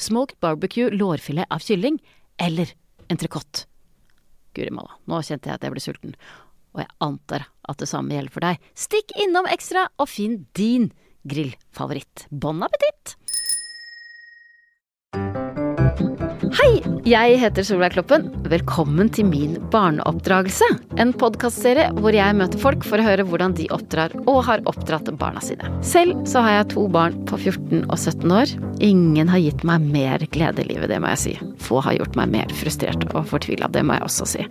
smoked barbecue lårfilet av kylling, eller entrecôte. Guri malla, nå kjente jeg at jeg ble sulten, og jeg antar at det samme gjelder for deg. Stikk innom Ekstra og finn din grillfavoritt. Bon appétit! Hei, jeg heter Solveig Kloppen. Velkommen til min barneoppdragelse. En podkastserie hvor jeg møter folk for å høre hvordan de oppdrar og har oppdratt barna sine. Selv så har jeg to barn på 14 og 17 år. Ingen har gitt meg mer glede i livet, det må jeg si. Få har gjort meg mer frustrert og fortvila, det må jeg også si.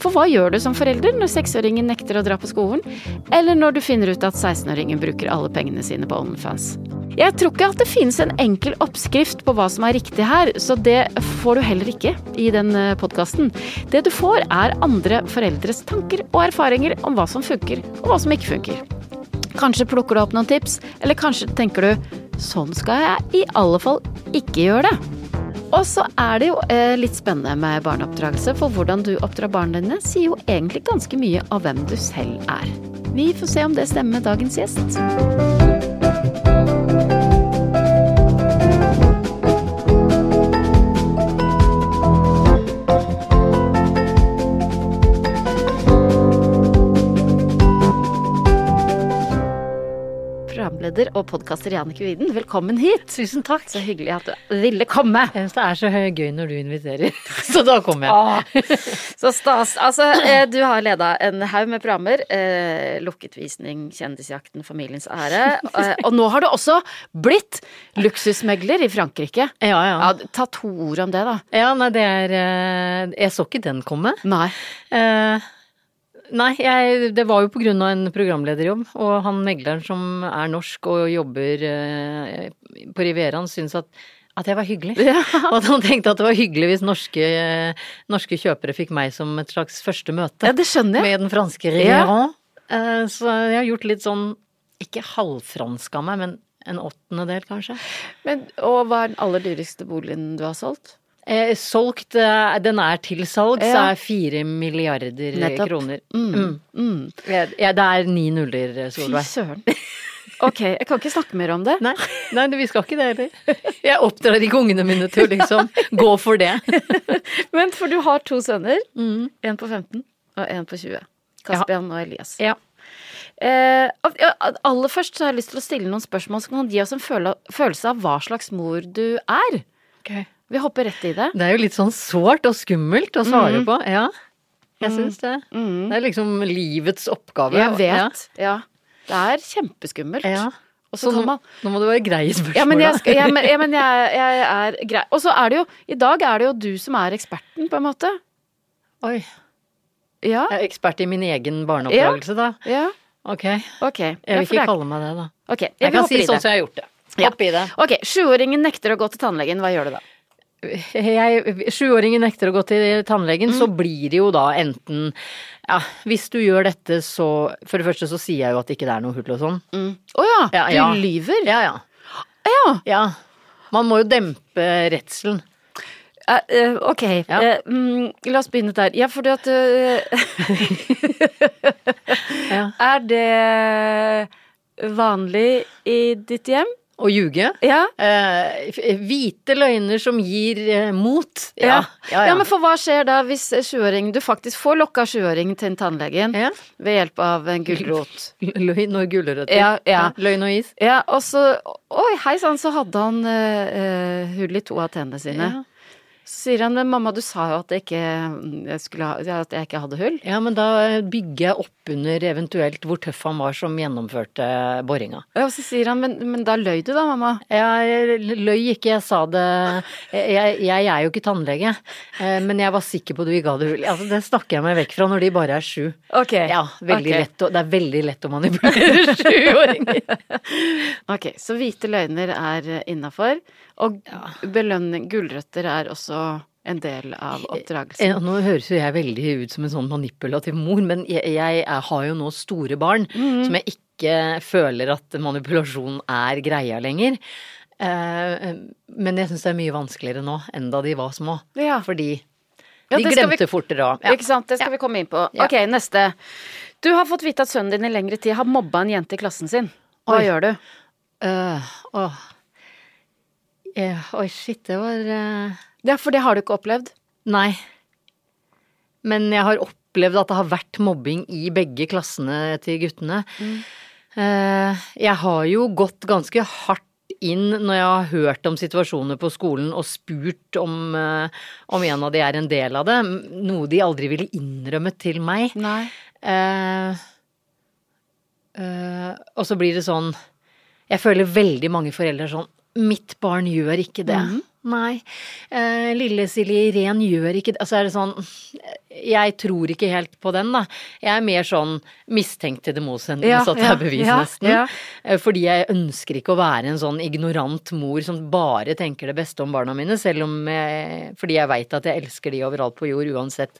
For hva gjør du som forelder når seksåringen nekter å dra på skolen? Eller når du finner ut at 16-åringen bruker alle pengene sine på OnlyFans? Jeg tror ikke at det finnes en enkel oppskrift på hva som er riktig her, så det får du heller ikke i den podkasten. Det du får er andre foreldres tanker og erfaringer om hva som funker og hva som ikke funker. Kanskje plukker du opp noen tips, eller kanskje tenker du sånn skal jeg i alle fall ikke gjøre det. Og så er det jo eh, litt spennende med barneoppdragelse, for hvordan du oppdrar barna dine sier jo egentlig ganske mye av hvem du selv er. Vi får se om det stemmer med dagens gjest. Programleder og podkaster Jannicke Widen, velkommen hit. Tusen takk. Så hyggelig at du ville komme. Jeg syns det er så gøy når du inviterer, så da kommer jeg. Ah, så stas. Altså, eh, du har leda en haug med programmer. Eh, Lukket visning, Kjendisjakten, Familiens ære. Eh, og nå har du også blitt luksusmegler i Frankrike. Ja, ja. Ja, ta to ord om det, da. Ja, nei, det er Jeg så ikke den komme. Nei. Eh, Nei, jeg, det var jo på grunn av en programlederjobb, og han megleren som er norsk og jobber eh, på Rivieraen, syns at, at jeg var hyggelig. Og at han tenkte at det var hyggelig hvis norske, norske kjøpere fikk meg som et slags første møte Ja, det skjønner jeg. med den franske Rivieraen. Eh, så jeg har gjort litt sånn, ikke halvfransk av meg, men en åttendedel kanskje. Men, og hva er den aller dyreste boligen du har solgt? Eh, solgt, eh, den er til salgs, så Ja. er fire milliarder Nettopp. kroner. Mm. Mm. Mm. Ja, det er ni nuller, Fy søren. Ok, jeg kan ikke snakke mer om det. Nei, nei, vi skal ikke det heller. Jeg oppdrar ikke ungene mine til å liksom gå for det. Men for du har to sønner. Mm. En på 15 og en på 20. Kaspian og Elias. Ja. Eh, aller først så har jeg lyst til å stille noen spørsmål som kan gi oss en følelse av hva slags mor du er. Vi hopper rett i det. Det er jo litt sånn sårt og skummelt å svare Mm. på. Ja, jeg syns det. Mm. Det er liksom livets oppgave. Jeg vet. Ja. Det er kjempeskummelt. Ja. Og så kan man nå må du være grei i spørsmålet. Ja, men jeg, skal, ja, men, ja, men jeg, jeg er grei. Og så er det jo I dag er det jo du som er eksperten, på en måte. Oi. Ja. Jeg er ekspert i min egen barneoppdragelse, da. Ja. Ok. okay. Jeg vil ikke kalle meg det, da. Ok, Jeg kan si sånn som jeg har gjort det. Ja. i det. Ok, sjuåringen nekter å gå til tannlegen, hva gjør du da? Jeg, sjuåringen nekter å gå til tannlegen, så blir det jo da enten Ja, hvis du gjør dette, så For det første så sier jeg jo at det ikke er noe hull og sånn. Å ja, Ja, du ja. lyver? Ja, ja. Ja. Ja. Man må jo dempe redselen. Uh, ok, Ja. uh, mm, la oss begynne der. Ja, fordi at Ja. Er det vanlig i ditt hjem? Å ljuge. Ja. Eh, hvite løgner som gir eh, mot. Ja. ja, ja, men for hva skjer da hvis sjuåringen Du faktisk får lokka sjuåringen til tannlegen Ja. ved hjelp av en gulrot. Løgn og gulrøtter. Ja, ja. Løgn og is. Ja, og så Oi, hei sann, så hadde han eh, eh, hull i to av tennene sine. Så sier han men mamma, du sa jo at jeg ikke, jeg skulle ha, at jeg ikke hadde hull. Ja, men da bygger jeg opp under eventuelt hvor tøff han var som gjennomførte boringa. Ja, Og så sier han men, men da løy du da, mamma. Jeg løy ikke, jeg sa det Jeg, jeg er jo ikke tannlege, eh, men jeg var sikker på at du ikke hadde hull. Altså, det snakker jeg meg vekk fra når de bare er sju. Ok. Ja, veldig Ok. lett det er veldig lett å manipulere sjuåringer. Ok, så hvite løgner er innafor. Og belønning, gulrøtter er også en del av oppdragelsen. Nå høres jo jeg veldig ut som en sånn manipulativ mor, men jeg, jeg har jo nå store barn som jeg ikke føler at manipulasjon er greia lenger. Eh, men jeg syns det er mye vanskeligere nå enn da de var små. Ja. Fordi de glemte vi- fortere òg. Ja. Ikke sant, det skal vi komme inn på. Ok, neste. Du har fått vite at sønnen din i lengre tid har mobba en jente i klassen sin. Hva Oi. gjør du? Uh, oh. Eh, oi, shit, det var eh, Ja, for det har du ikke opplevd. Nei. Men jeg har opplevd at det har vært mobbing i begge klassene til guttene. Mm. jeg har jo gått ganske hardt inn når jeg har hørt om situasjoner på skolen og spurt om, eh, om en av de er en del av det, noe de aldri ville innrømme til meg. Nei. Eh, eh, og så blir det sånn Jeg føler veldig mange foreldre sånn Mitt barn gjør ikke det. Nei. Eh, lille Silje Irén gjør ikke det. Altså er det sånn Jeg tror ikke helt på den, da. Jeg er mer sånn mistenkt til det motsatte Ja, ja, er bevis, ja, nesten. ja. Eh, Fordi jeg ønsker ikke å være en sånn ignorant mor som bare tenker det beste om barna mine, selv om jeg, fordi jeg veit at jeg elsker de overalt på jord uansett.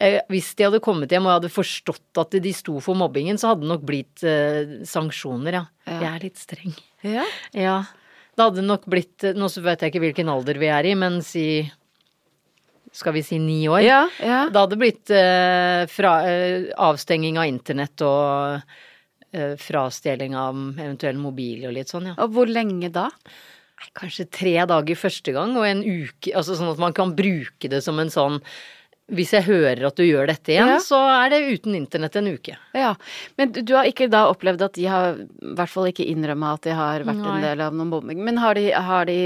Eh, Hvis de hadde kommet hjem og jeg hadde forstått at de sto for mobbingen, så hadde det nok blitt eh, sanksjoner, ja. Ja. Jeg er litt streng. Ja. Ja. Det hadde nok blitt Nå så vet jeg ikke hvilken alder vi er i, men si Skal vi si ni år? Ja, ja. Det hadde blitt eh, fra, eh, avstenging av internett og eh, frastjeling av eventuell mobil og litt sånn, ja. Og hvor lenge da? Kanskje tre dager første gang og en uke, altså sånn at man kan bruke det som en sånn Hvis jeg hører at du gjør dette igjen, Ja. så er det uten internett en uke. Ja, Men du har ikke da opplevd at de har i hvert fall ikke innrømma at de har vært en del av noen bombing? Men har de, har de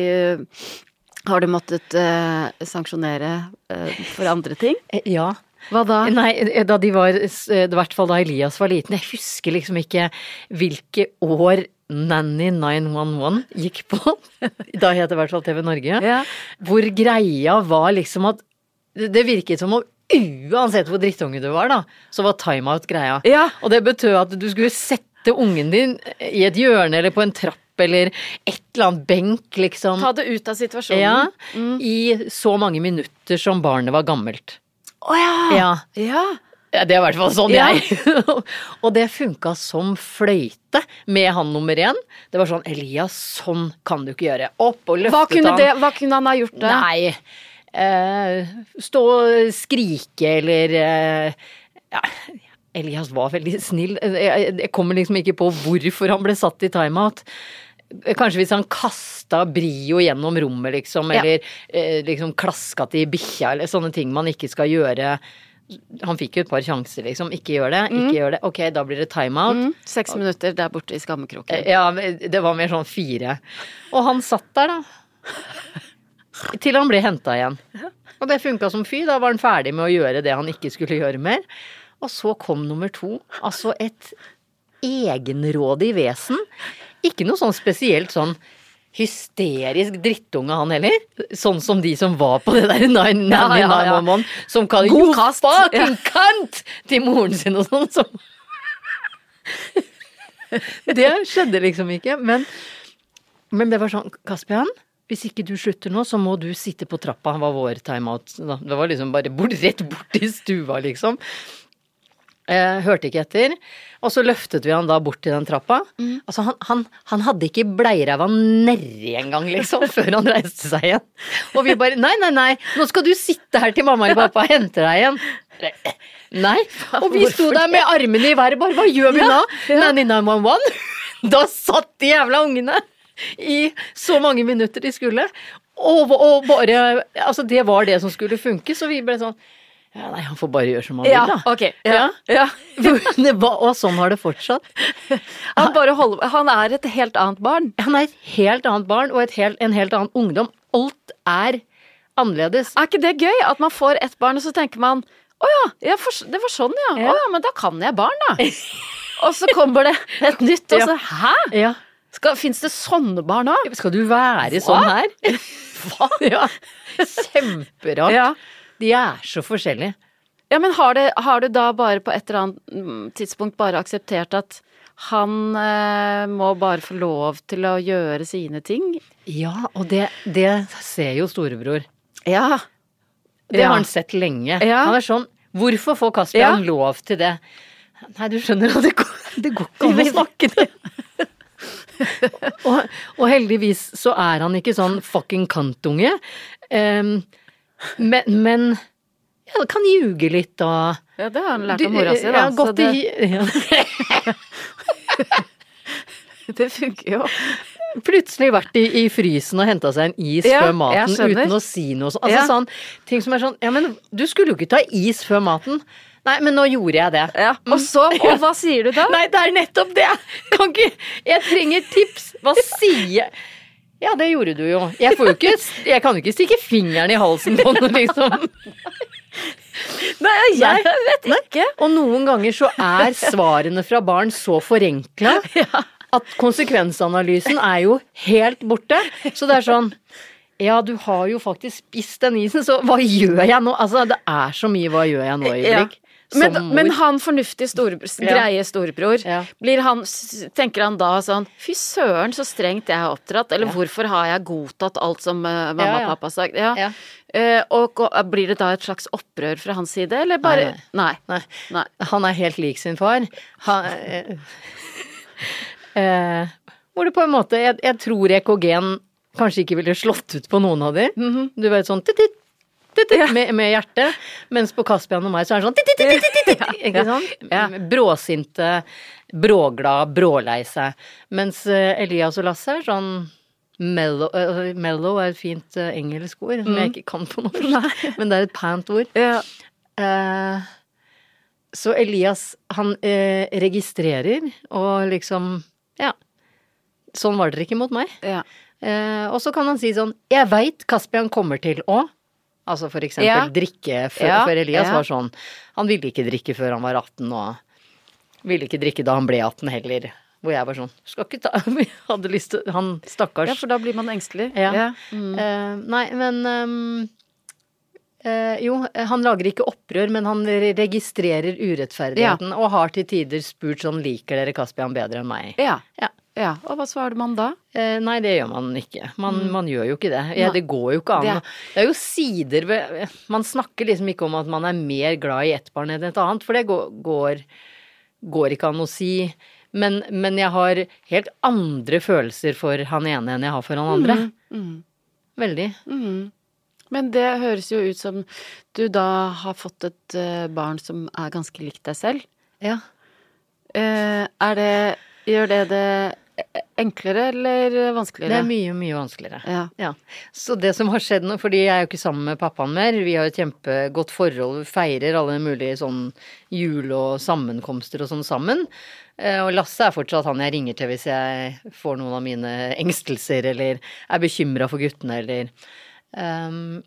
har de måttet eh, sanksjonere eh, for andre ting? Eh, Ja. Hva da? Nei, da de var I hvert fall da Elias var liten. Jeg husker liksom ikke hvilke år Nanny 911 gikk på. Da het det i hvert fall TV Norge. Ja. Hvor greia var liksom at Det virket som om uansett hvor drittunge du var, da, så var timeout greia. Ja. Og det betød at du skulle sette ungen din i et hjørne eller på en trapp eller et eller annet benk, liksom. Ta det ut av situasjonen. Ja, Mm. I så mange minutter som barnet var gammelt. Å ja. Ja. ja. Ja, det er i hvert fall sånn jeg. og det funka som fløyte med han nummer én. Det var sånn Elias, sånn kan du ikke gjøre. Opp og løftet Hva kunne, han. det, hva kunne han ha gjort da? Nei. Eh, stå og skrike eller eh, ja, Elias var veldig snill. Jeg, jeg kommer liksom ikke på hvorfor han ble satt i timeout. Kanskje hvis han kasta Brio gjennom rommet, liksom, Ja. eller eh, liksom klaska til bikkja, eller sånne ting man ikke skal gjøre. Han fikk jo et par sjanser, liksom. Ikke gjør det, ikke gjør det. Ok, da blir det timeout. Mm, seks minutter der borte i skammekroken. Eh, Ja, det var mer sånn fire. Og han satt der, da. Til han ble henta igjen. Og det funka som fy. Da var han ferdig med å gjøre det han ikke skulle gjøre mer. Og så kom nummer to. Altså et egenrådig vesen. Ikke noe sånn spesielt sånn hysterisk drittunge han heller. Sånn som de som var på det der Nine Ja, ja, ja. Som kaller God kast. fucking cunt til moren sin og sånn. Som det skjedde liksom ikke. Men, Men det var sånn, Kaspian, hvis ikke du slutter nå, så må du sitte på trappa, var vår timeout. Det var liksom bare bort, rett bort i stua, liksom. Eh, hørte ikke etter. Og så løftet vi han da bort til den trappa. Altså, han, han, han hadde ikke bleiræva nedi engang, liksom, før han reiste seg igjen. Og vi bare nei, nei, nei, nå skal du sitte her til mamma eller pappa henter deg igjen. Nei. Og vi sto der med armene i været, bare hva gjør vi nå? Ja. ja. 9911? Da satt de jævla ungene i så mange minutter de skulle. Og, og bare Altså, det var det som skulle funke, så vi ble sånn ja, Nei, han får bare gjøre som han Ja, vil, da. ok. Ja. ja. ja. og sånn har det fortsatt. Han, holder, han er et helt annet barn. Han er et helt annet barn og helt, en helt annen ungdom. Alt er annerledes. Er ikke det gøy? At man får ett barn, og så tenker man å ja, det var sånn ja. Ja. Å ja, men da kan jeg barn, da. og så kommer det et nytt, og så hæ? Ja. Fins det sånne barn òg? Skal du være sånn her? Hva? Ja. Kjemperart. Ja. De er så forskjellige. ja, men har, det, har du da bare på et eller annet mm, tidspunkt bare akseptert at han eh, må bare få lov til å gjøre sine ting? Ja, og det, det ser jo storebror. Ja. Det Ja. har han sett lenge. Ja. Han er sånn Hvorfor får Kasper Ja. lov til det? Nei, du skjønner at det går, det går ikke an å snakke det. Og, og heldigvis så er han ikke sånn fucking kantunge. Um, men, men ja, kan ljuge litt og ja, det har han lært av mora si, da. Ja, godt det, i- ja. det funker jo. Plutselig vært i, i frysen og henta seg en is Ja, før maten uten å si noe sånt. Altså sånn ting som er sånn Ja, men du skulle jo ikke ta is før maten. Nei, men nå gjorde jeg det. Ja. Og så, og hva sier du da? Nei, det er nettopp det! Kan ikke Jeg trenger tips! Hva sier jeg? Ja, det gjorde du jo. Jeg får jo ikke Jeg kan jo ikke stikke fingeren i halsen på noe, liksom. Nei, jeg vet ikke. Og noen ganger så er svarene fra barn så forenkla at konsekvensanalysen er jo helt borte. Så det er sånn ja, du har jo faktisk spist den isen, så hva gjør jeg nå? Altså, det er så mye 'hva gjør jeg nå'-øyeblikk. Men, Som men mor. han fornuftige storebror, greie storebror, blir han, tenker han da sånn Fy søren, så strengt jeg har oppdratt. Eller hvorfor har jeg godtatt alt som uh, mamma og pappa har sagt? Ja. Ja. Eh, og gå- blir det da et slags opprør fra hans side, eller bare Nei. Nei. Nei. Han er helt lik sin far. Han, uh, uh, hvor det på en måte Jeg, jeg tror EKG-en kanskje ikke ville slått ut på noen av de. Du vet sånn titt, titt, med, med hjertet. Mens på Kaspian og meg så er det sånn Ikke sant? Bråsinte, bråglad, brålei seg. Mens eh, Elias og Lasse er sånn Mellow, uh, mellow er et fint uh, engelsk ord som jeg ikke kan på norsk, men det er et pant ord. Ja. Uh, så Elias, han registrerer og liksom Ja. Sånn var dere ikke mot meg. Ja. Og så kan han si sånn Jeg veit Kaspian kommer til å Altså for eksempel Ja. drikke før, Ja, for Elias ja. var sånn Han ville ikke drikke før han var 18 og ville ikke drikke da han ble 18 heller. Hvor jeg var sånn Skal ikke ta Vi hadde lyst til Han stakkars. ja, for da blir man engstelig. Ja. Mm. Uh, nei, men ehm, uh, Jo, han lager ikke opprør, men han registrerer urettferdigheten og har til tider spurt sånn Liker dere Kaspian bedre enn meg? Ja. Ja. Ja. Og hva svarer man da? Eh, nei, det gjør man ikke. Man, man gjør jo ikke det. Ja, det går jo ikke an. Det Det er- jo sider ved Man snakker liksom ikke om at man er mer glad i ett barn enn et annet, for det går, går, går ikke an å si. Men, men jeg har helt andre følelser for han ene enn jeg har for han andre. Mm. Veldig. Mhm. Men det høres jo ut som du da har fått et eh, barn som er ganske likt deg selv. Ja. Eh, er det Gjør det det enklere eller vanskeligere? Det er mye, mye vanskeligere. Ja. Ja. Så det som har skjedd nå, fordi jeg er jo ikke sammen med pappaen mer, vi har et kjempegodt forhold, vi feirer alle mulige sånn jul og sammenkomster og sånn sammen. Eh, Og Lasse er fortsatt han jeg ringer til hvis jeg får noen av mine engstelser eller er bekymra for guttene eller um,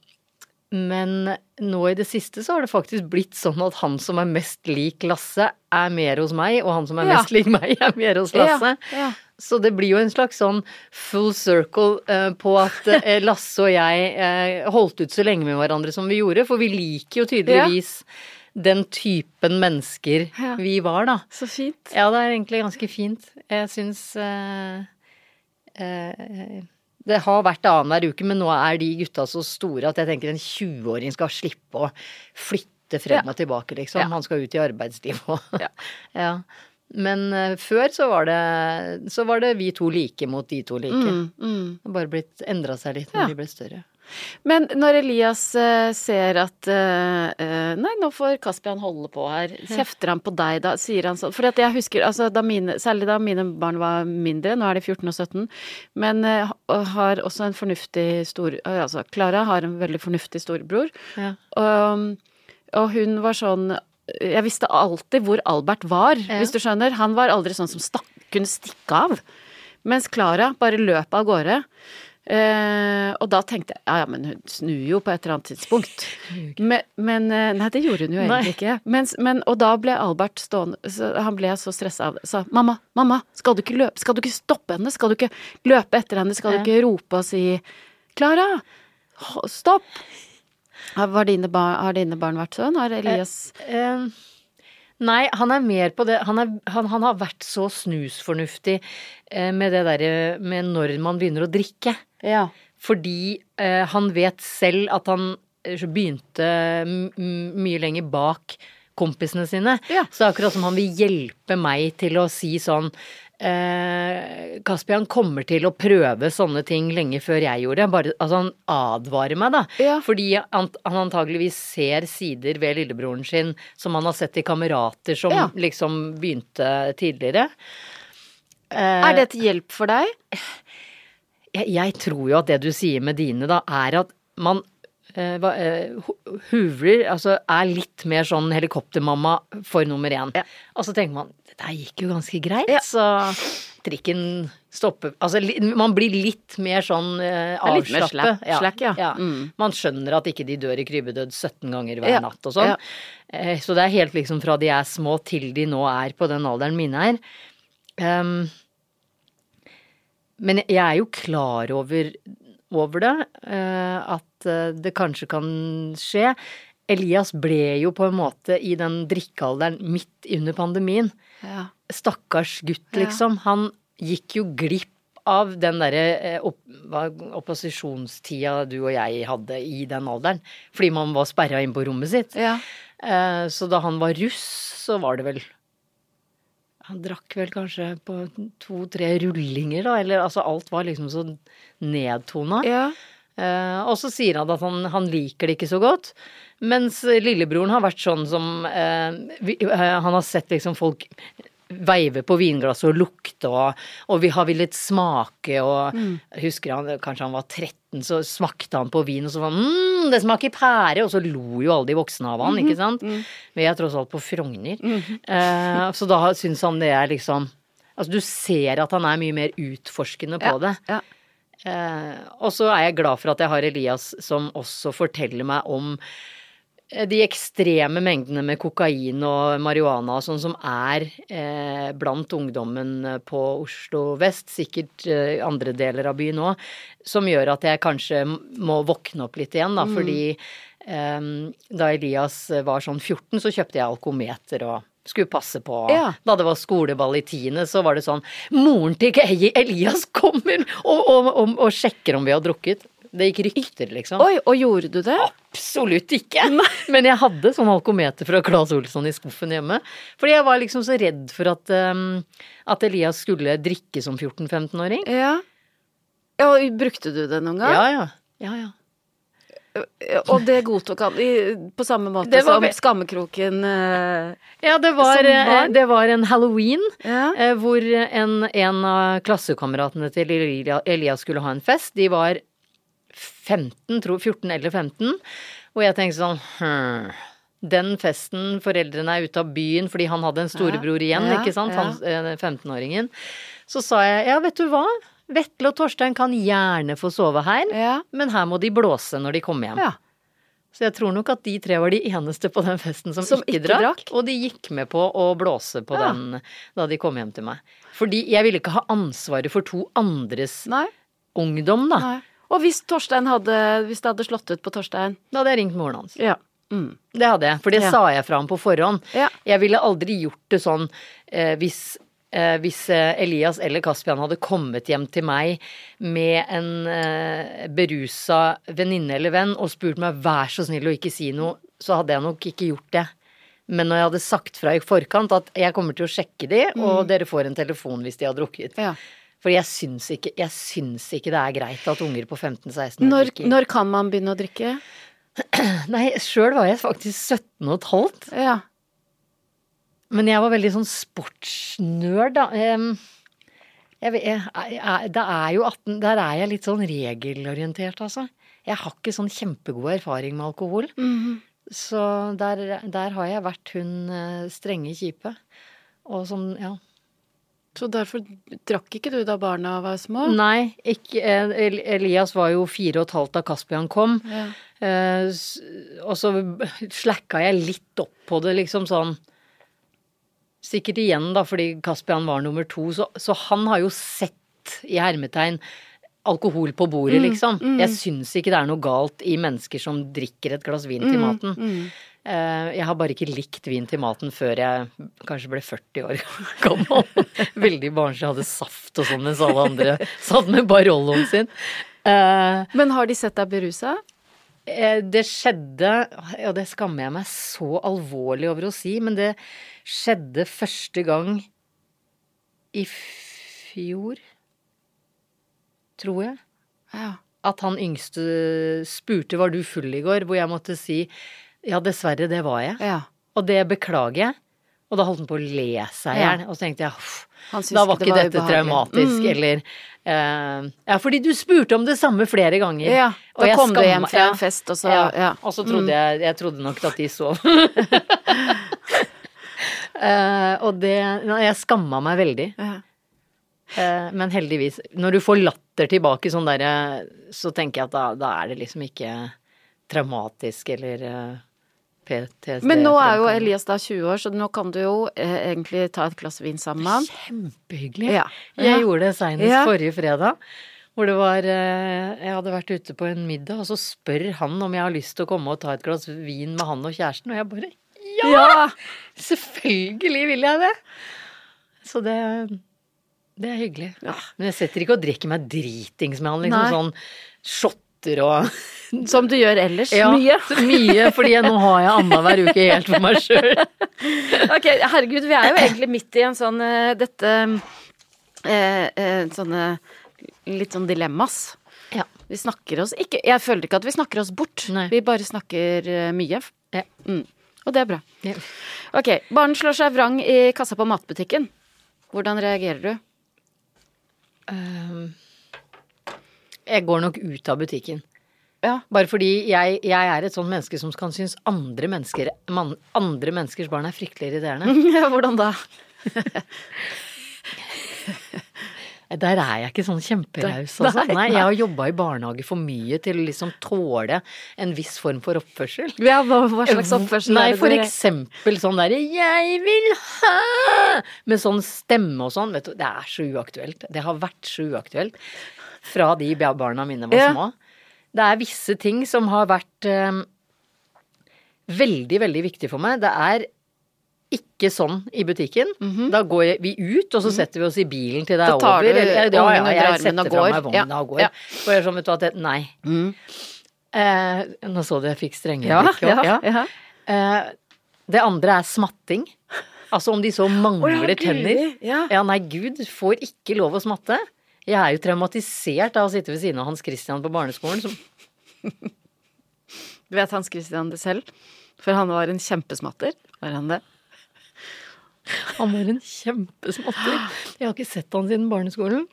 Men nå i det siste så har det faktisk blitt sånn at han som er mest lik Lasse, er mer hos meg, og han som er Ja. mest lik meg, er mer hos Lasse. Ja, ja. Så det blir jo en slags sånn full circle eh, på at eh, Lasse og jeg eh, holdt ut så lenge med hverandre som vi gjorde, for vi liker jo tydeligvis den typen mennesker Ja. vi var, da. Så fint. Ja, det er egentlig ganske fint. Jeg syns eh, eh, Det har vært annenhver uke, men nå er de gutta så store at jeg tenker en 20-åring skal slippe å flytte frem Ja. og tilbake, liksom. Ja. Han skal ut i arbeidslivet og Ja. Men eh, før så var, det, så var det vi to like mot de to like. Mm, mm. Det har bare blitt endra seg litt når Ja. de ble større. Men når Elias eh, ser at eh, Nei, nå får Kaspian holde på her. Kjefter han på deg da? Sier han sånn? For jeg husker, altså, da mine, særlig da mine barn var mindre, nå er de 14 og 17, men har også en fornuftig stor Altså, Klara har en veldig fornuftig storebror. Ja. Og, og hun var sånn Jeg visste alltid hvor Albert var, Ja. hvis du skjønner. Han var aldri sånn som stakk, kunne stikke av. Mens Klara bare løp av gårde. Eh, og da tenkte jeg ja ja, men hun snur jo på et eller annet tidspunkt. Men, men eh, Nei, det gjorde hun jo egentlig ikke. Mens, men, og da ble Albert stående Han ble så stressa av det. Sa mamma, mamma, skal du ikke løpe? Skal du ikke stoppe henne? Skal du ikke løpe etter henne? Skal du ikke rope og si Klara, stopp! Har, dine barn, har dine barn vært sånn? Har Elias Eh, nei, han er mer på det Han, er, han, han har vært så snusfornuftig eh, med det derre med når man begynner å drikke. Ja. Fordi eh, han vet selv at han eh, begynte mye lenger bak kompisene sine. Ja. Så det er akkurat som han vil hjelpe meg til å si sånn eh, Kaspian kommer til å prøve sånne ting lenge før jeg gjorde. Bare, altså han advarer meg, da. Ja. Fordi han, han antageligvis ser sider ved lillebroren sin som han har sett i kamerater som Ja. liksom begynte tidligere. Eh, Er det til hjelp for deg? jeg, jeg tror jo at det du sier med dine, da, er at man eh, eh, huvler, altså er litt mer sånn helikoptermamma for nummer én. Ja. Og så tenker man det der gikk jo ganske greit, Ja. så trikken stopper Altså man blir litt mer sånn eh, avslappet. Ja. ja. Mm. Man skjønner at ikke de dør i krybbedød 17 ganger hver natt og sånn. Eh, så det er helt liksom fra de er små til de nå er på den alderen mine er. Um, men jeg er jo klar over, over det, eh, at eh, det kanskje kan skje. Elias ble jo på en måte i den drikkealderen midt under pandemien. Ja. Stakkars gutt, liksom. Han gikk jo glipp av den derre eh, opp, opposisjonstida du og jeg hadde i den alderen. Fordi man var sperra inn på rommet sitt. ja. Så da han var russ, så var det vel Han drakk vel kanskje på to-tre rullinger, da. Eller altså alt var liksom så nedtona. ja. Eh, og så sier han at han, han liker det ikke så godt. Mens lillebroren har vært sånn som eh, vi, eh, Han har sett liksom folk veive på vinglasset og lukte, og, og vi har villet smake, og mm. husker han, kanskje han var 13, så smakte han på vin, og så var mm, det smaker pære, og så lo jo alle de voksne av han, ikke sant. Vi er tross alt på Frogner. Eh, så da syns han det er liksom Altså du ser at han er mye mer utforskende på det. ja. Eh, og så er jeg glad for at jeg har Elias som også forteller meg om de ekstreme mengdene med kokain og marihuana og sånn som er eh, blant ungdommen på Oslo vest, sikkert eh, andre deler av byen òg, som gjør at jeg kanskje må våkne opp litt igjen, da, fordi eh, da Elias var sånn 14, så kjøpte jeg alkometer og skulle passe på. Ja. Da det var skoleball i tiende, så var det sånn Moren til Elias kommer og, og, og, og sjekker om vi har drukket. Det gikk rykter, liksom. Oi, og gjorde du det? Absolutt ikke! Men jeg hadde sånn alkometer fra Claes Olsson i skuffen hjemme. Fordi jeg var liksom så redd for at, um, at Elias skulle drikke som 14-15-åring. Ja. ja. og Brukte du det noen gang? Ja, ja. ja, ja. Og det godtok han på samme måte var som Skammekroken eh, Ja, det var, eh, det var en halloween Ja. eh, hvor en, en av klassekameratene til Elias skulle ha en fest. De var 15, tror 14 eller 15. Og jeg tenkte sånn hm, Den festen, foreldrene er ute av byen fordi han hadde en storebror igjen, Ja, ikke sant, han eh, 15-åringen. Så sa jeg ja, vet du hva, Vetle og Torstein kan gjerne få sove her, Ja. men her må de blåse når de kommer hjem. ja. Så jeg tror nok at de tre var de eneste på den festen som, Som ikke, ikke drakk, drakk. Og de gikk med på å blåse på Ja. den da de kom hjem til meg. Fordi jeg ville ikke ha ansvaret for to andres Nei. ungdom, da. Nei. Og hvis hadde Hvis det hadde slått ut på Torstein? Da hadde jeg ringt moren hans. Ja. Mm. Det hadde jeg, for det Ja. sa jeg fra ham på forhånd. Ja. Jeg ville aldri gjort det sånn eh, hvis eh, hvis eh, Elias eller Kaspian hadde kommet hjem til meg med en eh, berusa venninne eller venn og spurt meg vær så snill å ikke si noe, så hadde jeg nok ikke gjort det. Men når jeg hadde sagt fra i forkant at jeg kommer til å sjekke de, og dere får en telefon hvis de har drukket. Ja. For jeg syns, ikke, jeg syns ikke det er greit at unger på 15-16 år Når, drikker. når kan man begynne å drikke? Nei, sjøl var jeg faktisk 17 og et halvt. Ja. Men jeg var veldig sånn sportsnerd, da. Jeg, jeg, jeg, det er jo 18 Der er jeg litt sånn regelorientert, altså. Jeg har ikke sånn kjempegod erfaring med alkohol. Mhm. Så der, der har jeg vært hun eh, strenge kjipe. Og sånn, ja. Så derfor drakk ikke du da barna var små? Nei, ikke, eh, Elias var jo fire og et halvt da Kaspian kom. Ja. Eh, og så slacka jeg litt opp på det, liksom sånn Sikkert igjen, da, fordi Kaspian var nummer to, så, så han har jo sett, i hermetegn, alkohol på bordet, liksom. Jeg syns ikke det er noe galt i mennesker som drikker et glass vin til maten. Eh, jeg har bare ikke likt vin til maten før jeg kanskje ble 40 år gammel. Veldig barnslig, hadde saft og sånn mens alle andre satt med Barolloen sin. Eh, Men har de sett deg berusa? Eh, Det skjedde, og det skammer jeg meg så alvorlig over å si, men det skjedde første gang i fjor, tror jeg. Ja. At han yngste spurte var du full i går, hvor jeg måtte si ja, dessverre, det var jeg. ja. Og det beklager jeg. Og da holdt han på å le seg i hjel. Og så tenkte jeg da var ikke det var dette ubehagelig. traumatisk, Mm. eller uh, Ja, fordi du spurte om det samme flere ganger. Ja, Og da jeg kom du hjem fra en fest, og så Ja, ja. og så trodde jeg Jeg trodde nok at de sov. uh, og det Nei, jeg skamma meg veldig. Ja. Uh, men heldigvis. Når du får latter tilbake sånn derre, så tenker jeg at da, da er det liksom ikke traumatisk eller PTSD. Men nå er jo. Elias da 20 år, så nå kan du jo eh, egentlig ta et glass vin sammen med han. Kjempehyggelig. Ja. Jeg Ja. gjorde det seinest Ja. forrige fredag. Hvor det var eh, Jeg hadde vært ute på en middag, og så spør han om jeg har lyst til å komme og ta et glass vin med han og kjæresten, og jeg bare Ja! Selvfølgelig vil jeg det! Så det Det er hyggelig. Men jeg setter ikke og drikker meg dritings med han, liksom Nei. sånn shotter og Som du gjør ellers. Ja, Mye. mye, fordi nå har jeg annenhver uke helt for meg sjøl. Ok, herregud, vi er jo egentlig midt i en sånn eh, dette eh, eh, Sånne litt sånn dilemmas. Ja. Vi snakker oss ikke Jeg føler ikke at vi snakker oss bort. Nei. Vi bare snakker mye. Ja. Mm. Og det er bra. Ja. Ok, barn slår seg vrang i kassa på matbutikken. Hvordan reagerer du? Ehm, Jeg går nok ut av butikken. Ja. Bare fordi jeg, jeg er et sånt menneske som kan synes andre, mennesker, man, andre menneskers barn er fryktelig irriterende. Hvordan da? Der er jeg ikke sånn kjemperaus, altså. nei. Nei, jeg har jobba i barnehage for mye til å liksom tåle en viss form for oppførsel. Ja, hva, hva slags oppførsel Nei, er det for dere- eksempel sånn derre 'jeg vil ha' Med sånn stemme og sånn. Vet du, det er så uaktuelt. Det har vært så uaktuelt fra de barna mine var små. Det er visse ting som har vært eh, veldig, veldig viktig for meg. Det er ikke sånn i butikken. Da går vi ut, og så setter vi oss i bilen til det er Mhm. Over. du Eller- ja, ja, jeg setter og fra går. meg vogna Ja, og går. ja. For jeg er sånn, vet du det, nei. Mm. Eh, nå så du jeg fikk strenge blikk også. ja, ja. Eh, det andre er smatting. Altså om de så mangler oh, ja, tenner. ja. Ja, nei, gud får ikke lov å smatte. Jeg er jo traumatisert av å sitte ved siden av Hans Christian på barneskolen. Som, Vet Hans Christian det selv? For han var en kjempesmatter. Var han det? han var en kjempesmatter. Jeg har ikke sett han siden barneskolen.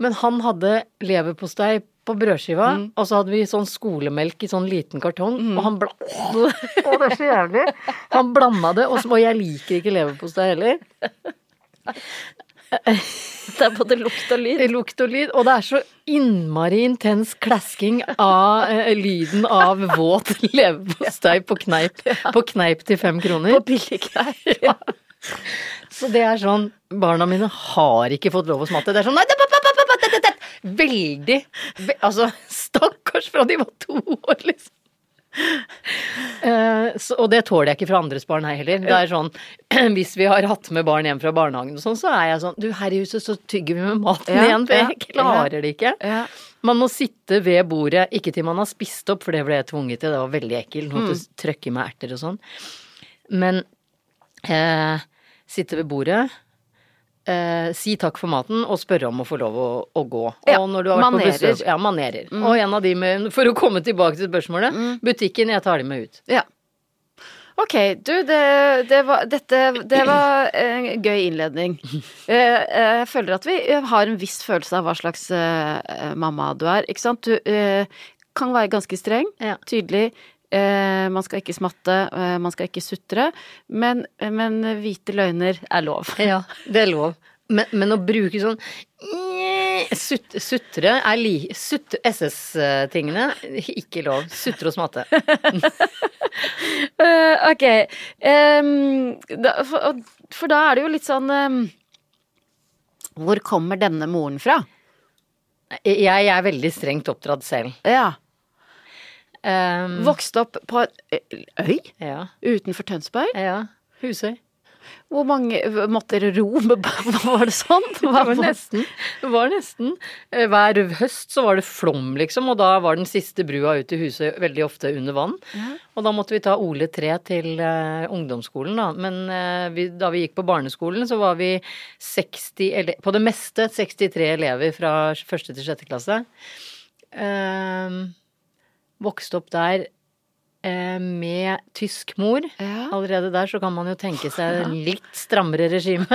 Men han hadde leverpostei på brødskiva, Mm. og så hadde vi sånn skolemelk i sånn liten kartong, og han bla... Åh, det er så jævlig! Han blanda det, og, så, og jeg liker ikke leverpostei heller. Det er både lukt og lyd. Lukt og lyd, og det er så innmari intens klasking av eh, lyden av våt leverpostei på kneip, på kneip til fem kroner. På billigkneip. Ja. Så det er sånn Barna mine har ikke fått lov å smatte. Det er sånn nei, det, det, det. Veldig ve- Altså, stakkars fra de var to år, liksom. Eh, så, og det tåler jeg ikke fra andres barn her heller. Det er sånn, Hvis vi har hatt med barn hjem fra barnehagen og sånn, så er jeg sånn Du, her i huset så tygger vi med maten Ja, igjen, for ja, jeg klarer det ikke. Ja. Man må sitte ved bordet, ikke til man har spist opp, for det ble jeg tvunget til, det var veldig ekkelt. Måtte Mm. trøkke i meg erter og sånn. Men eh, sitte ved bordet, eh, si takk for maten og spørre om å få lov å, å gå. Ja, og når du har vært manerer. på besøk Ja, manerer. Og en av de med For å komme tilbake til spørsmålet. Butikken, jeg tar de med ut. Ja. Ok, du, det, det var, dette, det var en gøy innledning. Eh, Jeg føler at vi har en viss følelse av hva slags eh, mamma du er, ikke sant? Du eh, kan være ganske streng, Ja. tydelig. Eh, Man skal ikke smatte, eh, man skal ikke sutre. Men, men hvite løgner er lov. Ja, det er lov. Men, men å bruke sånn Sut, Sutre er li... Sut, SS-tingene, ikke lov. Sutre og smatte. Eh, ok. Um, da, for, for da er det jo litt sånn um, Hvor kommer denne moren fra? Jeg er veldig strengt oppdratt selv. Ja. Um, Vokste opp på en øy ja, utenfor Tønsberg. ja. Husøy. Hvor mange Måtte dere ro Var det sånn? Det var nesten. Det var nesten. Eh, Hver høst så var det flom, liksom, og da var den siste brua ut til huset veldig ofte under vann. Og da måtte vi ta Ole 3 til uh, ungdomsskolen, da. Men uh, vi, da vi gikk på barneskolen, så var vi 60 ele På det meste 63 elever fra første til sjette klasse. Eh, vokste opp der eh, med tysk mor. Ja. Allerede der så kan man jo tenke seg litt strammere regime.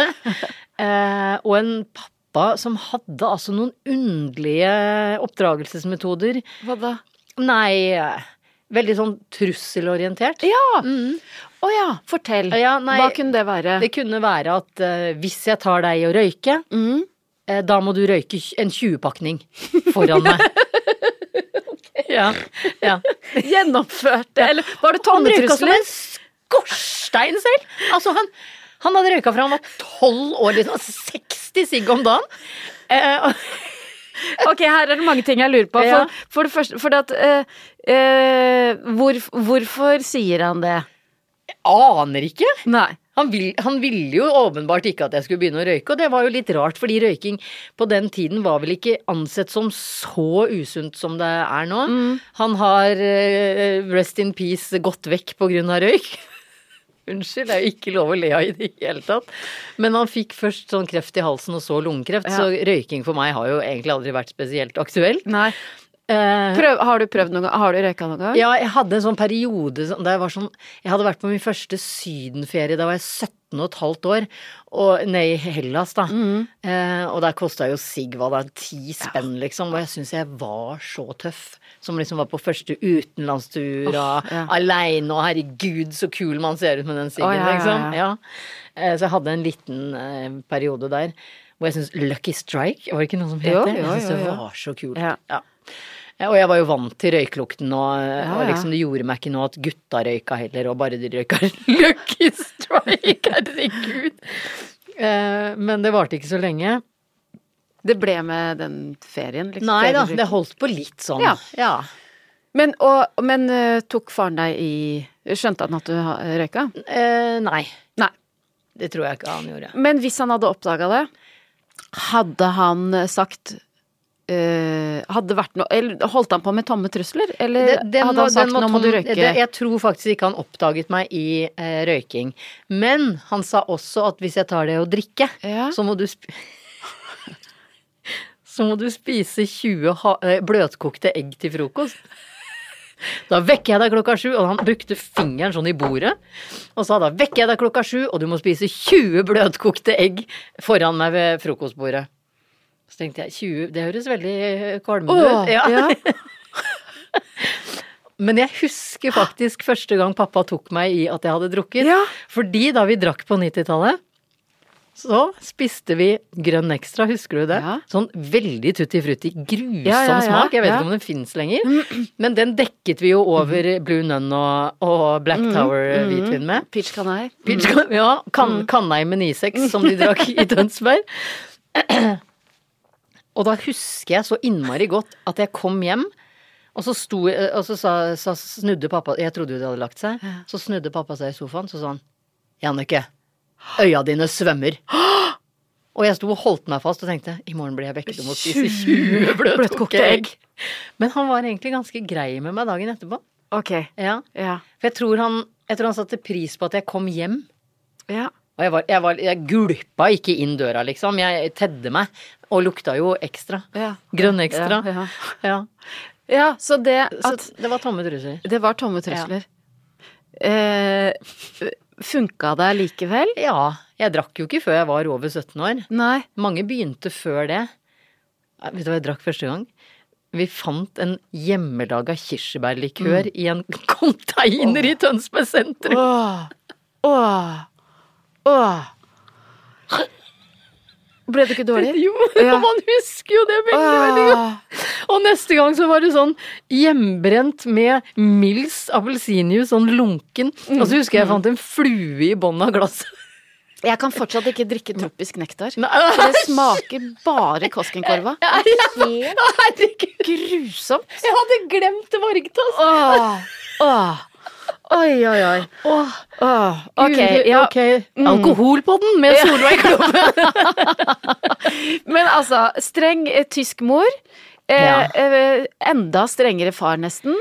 eh, og en pappa som hadde altså noen underlige oppdragelsesmetoder. Hva da? Nei, veldig sånn trusselorientert. Ja! Mm. Å ja, fortell. Ja, nei, Hva kunne det være? Det kunne være at uh, hvis jeg tar deg i å røyke, Mm. uh, da må du røyke en 20-pakning foran meg. Ja. ja. Gjennomførte Eller var det Han røyka som tommetrusler? en skorstein selv! Altså, han, han hadde røyka fra han var tolv år, liksom. 60 sigg om dagen. Eh, Ok, her er det mange ting jeg lurer på. For, for det første, for at eh, eh, hvor, Hvorfor sier han det? Jeg aner ikke. Nei. Han, vil, han ville jo åpenbart ikke at jeg skulle begynne å røyke, og det var jo litt rart, fordi røyking på den tiden var vel ikke ansett som så usunt som det er nå. Han har eh, rest in peace gått vekk på grunn av røyk. Unnskyld, det er jo ikke lov å le av i det hele tatt. Men han fikk først sånn kreft i halsen og så lungekreft, Ja. så røyking for meg har jo egentlig aldri vært spesielt aktuelt. Nei. Eh, Prøv, har du prøvd gang? Har du røyka gang? ja, jeg hadde en sånn periode da jeg var sånn Jeg hadde vært på min første sydenferie, da var jeg 17 og et halvt år. Og nede i Hellas, da. Eh, og der kosta jo sigg hva da, ti spenn, liksom. Og jeg syns jeg var så tøff. Som liksom var på første utenlandstur og ja. aleine, og herregud, så kul man ser ut med den siggen, oh, ja, liksom. ja. Ja. Eh, så jeg hadde en liten eh, periode der hvor jeg syns Lucky Strike, var det ikke noe som het det? Jeg syns det var så kult. Ja. Og jeg var jo vant til røyklukten, og, Ja, og liksom det gjorde meg ikke noe at gutta røyka heller, og bare de røyka Lucky Strike, herregud. Eh, men det varte ikke så lenge. Det ble med den ferien? Liksom, Nei da, det holdt på litt sånn. Ja. ja. Men, og, men eh, tok faren deg i Skjønte han at du røyka? Eh, nei, Nei. det tror jeg ikke han gjorde. Men hvis han hadde oppdaga det, hadde han sagt eh, Hadde vært noe Eller holdt han på med tomme trusler? Eller Det- den hadde han sagt må 'nå må du røyke'? Det, jeg tror faktisk ikke han oppdaget meg i eh, røyking. Men han sa også at hvis jeg tar det å drikke, Ja. så må du Så må du spise 20 ha eh, bløtkokte egg til frokost. Da vekker jeg deg klokka sju, og han brukte fingeren sånn i bordet. Og sa da vekker jeg deg klokka sju, og du må spise 20 bløtkokte egg foran meg ved frokostbordet. Så tenkte jeg 20, det høres veldig eh, kvalmende ut. Ja. ja. Men jeg husker faktisk første gang pappa tok meg i at jeg hadde drukket. Ja. Fordi da vi drakk på 90-tallet, så spiste vi grønn ekstra, husker du det? Ja. Sånn veldig tutti frutti, grusom Ja, ja, smak. Jeg vet ikke om den fins lenger. Men den dekket vi jo over Blue Nun og, og Black Tower hvitvin med. Peach canai. Mm. Ja, kan, Kanei med 9-6 som de drakk i Tønsberg. Og da husker jeg så innmari godt at jeg kom hjem, Og så, sto, og så sa, sa, snudde pappa Jeg trodde jo de hadde lagt seg. Så snudde pappa seg i sofaen, så sa han Jannicke, øya dine svømmer. Og jeg sto og holdt meg fast og tenkte i morgen blir jeg vekket om å spise 20 bløtkokte egg. Men han var egentlig ganske grei med meg dagen etterpå. Ok. Ja. Ja. For jeg tror han, jeg tror han satte pris på at jeg kom hjem. Ja. Og jeg, var, jeg, var, jeg gulpa ikke inn døra, liksom. Jeg tedde meg. Og lukta jo ekstra. Ja. Grønn ekstra. Ja, ja. Ja. så det Så det var tomme trusler. Det var tomme trusler. Eh, funka det likevel? Ja. Jeg drakk jo ikke før jeg var over 17 år. Nei. Mange begynte før det. Vet du hva jeg drakk første gang? Vi fant en hjemmelaga kirsebærlikør i en container i Tønsberg sentrum. Åh. Åh. Åh. Ble det ikke dårlig? Jo, Ja. man husker jo det veldig, veldig godt. Og neste gang så var det sånn hjemmebrent med Mills appelsinjuice, sånn lunken. Og så husker jeg jeg fant en flue i bånn av glasset. Jeg kan fortsatt ikke drikke tropisk nektar. For det smaker bare Koskenkorva. Helt Grusomt. jeg hadde glemt Vargtass. Åh. Åh. Oi, oi, oi. Åh, oh, Ok, ja. ok. Alkohol på den med Solveig Kloppe. Men altså, streng eh, tysk mor. Eh, Ja. eh, enda strengere far, nesten.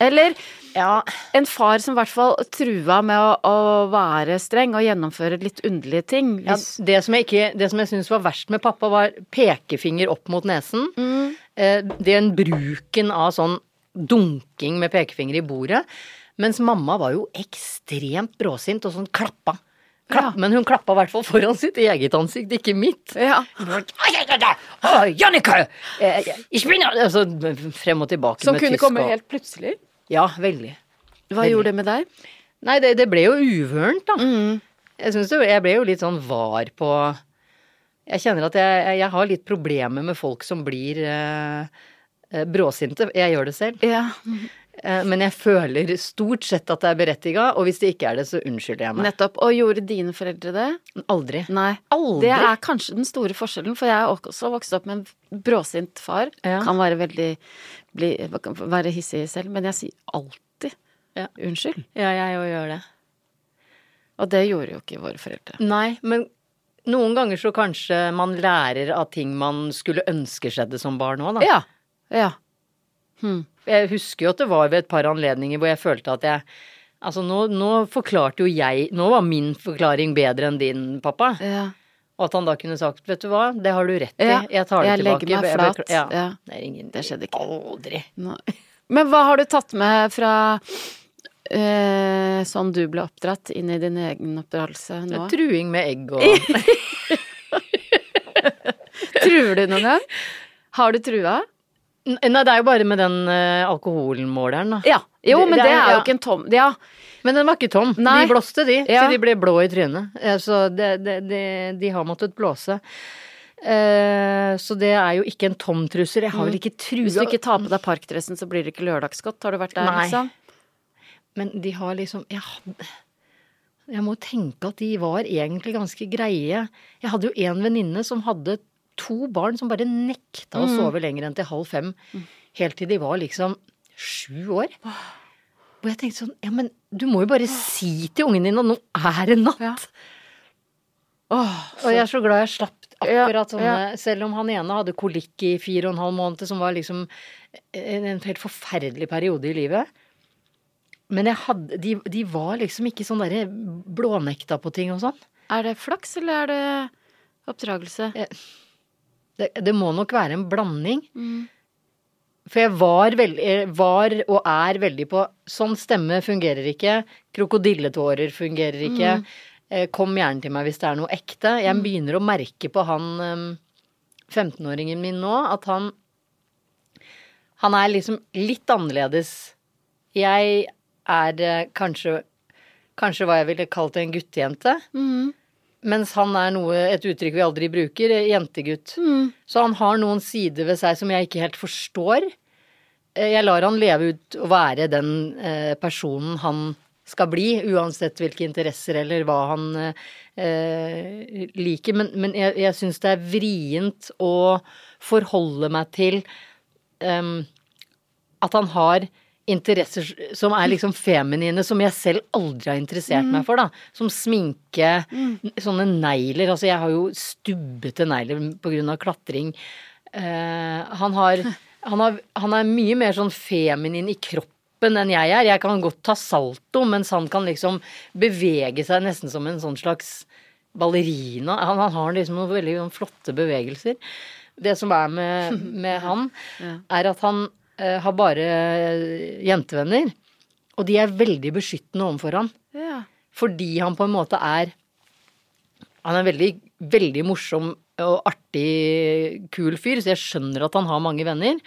Eller Ja, en far som i hvert fall trua med å, å være streng og gjennomføre litt underlige ting. ja det som jeg, ikke, det som jeg syns var verst med pappa, var pekefinger opp mot nesen. Mm. Eh, Den bruken av sånn dunking med pekefinger i bordet. Mens mamma var jo ekstremt bråsint og sånn klappa. Klapp, Ja. Men hun klappa i hvert fall foran sitt eget ansikt, ikke mitt. ja. Å, Jannicke! Eh, Ich Altså frem og tilbake Som med kunne tysk komme og- helt plutselig. Ja, veldig. Hva Veldig. gjorde det med deg? Nei, det, det ble jo uvørent, da. Mm. Jeg det, jeg ble jo litt sånn var på Jeg kjenner at jeg, jeg har litt problemer med folk som blir eh, eh, bråsinte. Jeg gjør det selv. Ja. Eh, men jeg føler stort sett at det er berettiga, og hvis det ikke er det, så unnskylder jeg meg. Nettopp. Og gjorde dine foreldre det? Aldri. Nei. Aldri. Det er kanskje den store forskjellen, for jeg er også vokst opp med en bråsint far. Ja. Kan være veldig bli, være hissig selv, men jeg sier alltid Ja. unnskyld. Ja, jeg òg gjør det. Og det gjorde jo ikke våre foreldre. Nei, men noen ganger så kanskje man lærer av ting man skulle ønske skjedde som barn òg, da. Ja. Ja. Hm. Jeg husker jo at det var ved et par anledninger hvor jeg følte at jeg Altså, nå, nå forklarte jo jeg Nå var min forklaring bedre enn din, pappa. ja. Og at han da kunne sagt, vet du hva, det har du rett i, Ja, jeg tar det jeg tilbake. legger meg Jeg flat. Ja. Ja. Det ingen Det skjedde ikke. Aldri. Nei. Men hva har du tatt med fra eh, sånn du ble oppdratt, inn i din egen oppdragelse nå? Truing med egg og Truer du noen gang? Har du trua? Nei, det er jo bare med den uh, alkoholmåleren, da. Ja. Jo, men det det er- er jo ikke en tom Ja. Men den var ikke tom. Nei. De blåste, de. Ja. Så de ble blå i trynet. Eh, Så det, det, det, de har måttet blåse. Uh, så det er jo ikke en tom truser. Jeg har vel ikke trua Mm. Hvis du ikke tar på deg parkdressen, så blir det ikke lørdagsgodt. Har du vært der, Nei. liksom? Men de har liksom ja, jeg må tenke at de var egentlig ganske greie. Jeg hadde jo en venninne som hadde to barn som bare nekta å Mm. sove lenger enn til halv fem. Helt til de var liksom sju år. Og jeg tenkte sånn, ja men du må jo bare si til ungen din at nå er det natt. Ja. Åh, Og jeg er så glad jeg slapp akkurat sånne, ja. selv om han ene hadde kolikk i fire og en halv måned, som var liksom en, en helt forferdelig periode i livet. Men hadde, de, de var liksom ikke sånn derre blånekta på ting og sånn. Er det flaks, eller er det oppdragelse? Det, det må nok være en blanding. Mm. For jeg var, veld, var og er veldig på Sånn stemme fungerer ikke. Krokodilletårer fungerer ikke. Mm. Kom gjerne til meg hvis det er noe ekte. Jeg begynner å merke på han eh, 15-åringen min nå at han Han er liksom litt annerledes. Jeg er eh, kanskje Kanskje hva jeg ville kalt en guttejente. Mm. Mens han er noe, et uttrykk vi aldri bruker, eh, jentegutt. Mm. Så han har noen sider ved seg som jeg ikke helt forstår. Eh, Jeg lar han leve ut og være den eh, personen han skal bli, uansett hvilke interesser eller hva han eh, liker. Men, men jeg, jeg syns det er vrient å forholde meg til um, at han har interesser som er liksom feminine, som jeg selv aldri har interessert meg for, da. Som sminke, sånne negler. Altså, jeg har jo stubbete negler på grunn av klatring. Uh, han har han, har han er mye mer sånn feminin i kroppen enn jeg er. Jeg kan godt ta salto, mens han kan liksom bevege seg nesten som en sånn slags ballerina. Han, han har liksom noen veldig noen flotte bevegelser. Det som er med, med han, er at han har bare jentevenner. Og de er veldig beskyttende overfor han. Ja. Fordi han på en måte er Han er en veldig, veldig morsom og artig, kul fyr, så jeg skjønner at han har mange venner.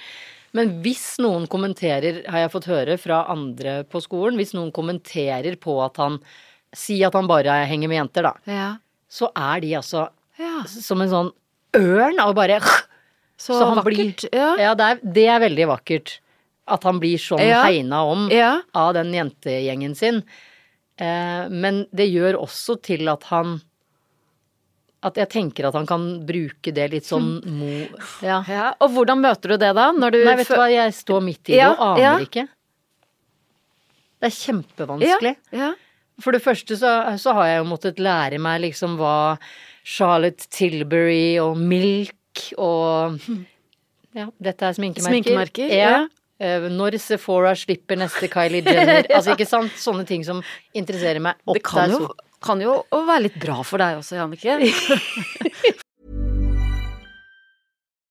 Men hvis noen kommenterer, har jeg fått høre fra andre på skolen, hvis noen kommenterer på at han Si at han bare henger med jenter, da. ja. Så er de altså ja. som en sånn ørn og bare Så, Så han vakkert. ja. Ja, det er, det er veldig vakkert. At han blir sånn Ja. hegna om Ja. av den jentegjengen sin. Eh, men det gjør også til at han At jeg tenker at han kan bruke det litt sånn mo... Ja. ja. Og hvordan møter du det da? Når du Nei, vet du hva, jeg står midt i det Ja, og aner ja. ikke. Det er kjempevanskelig. Ja. For det første så, så har jeg jo måttet lære meg liksom hva Charlotte Tilbury og Milk og Ja, dette er sminkemerker. Sminkemerker, Ja. ja. Eh, Når Sephora slipper neste Kylie Jenner. Altså, ikke sant? Sånne ting som interesserer meg. Opp Det kan jo, kan jo være litt bra for deg også, Jannicke.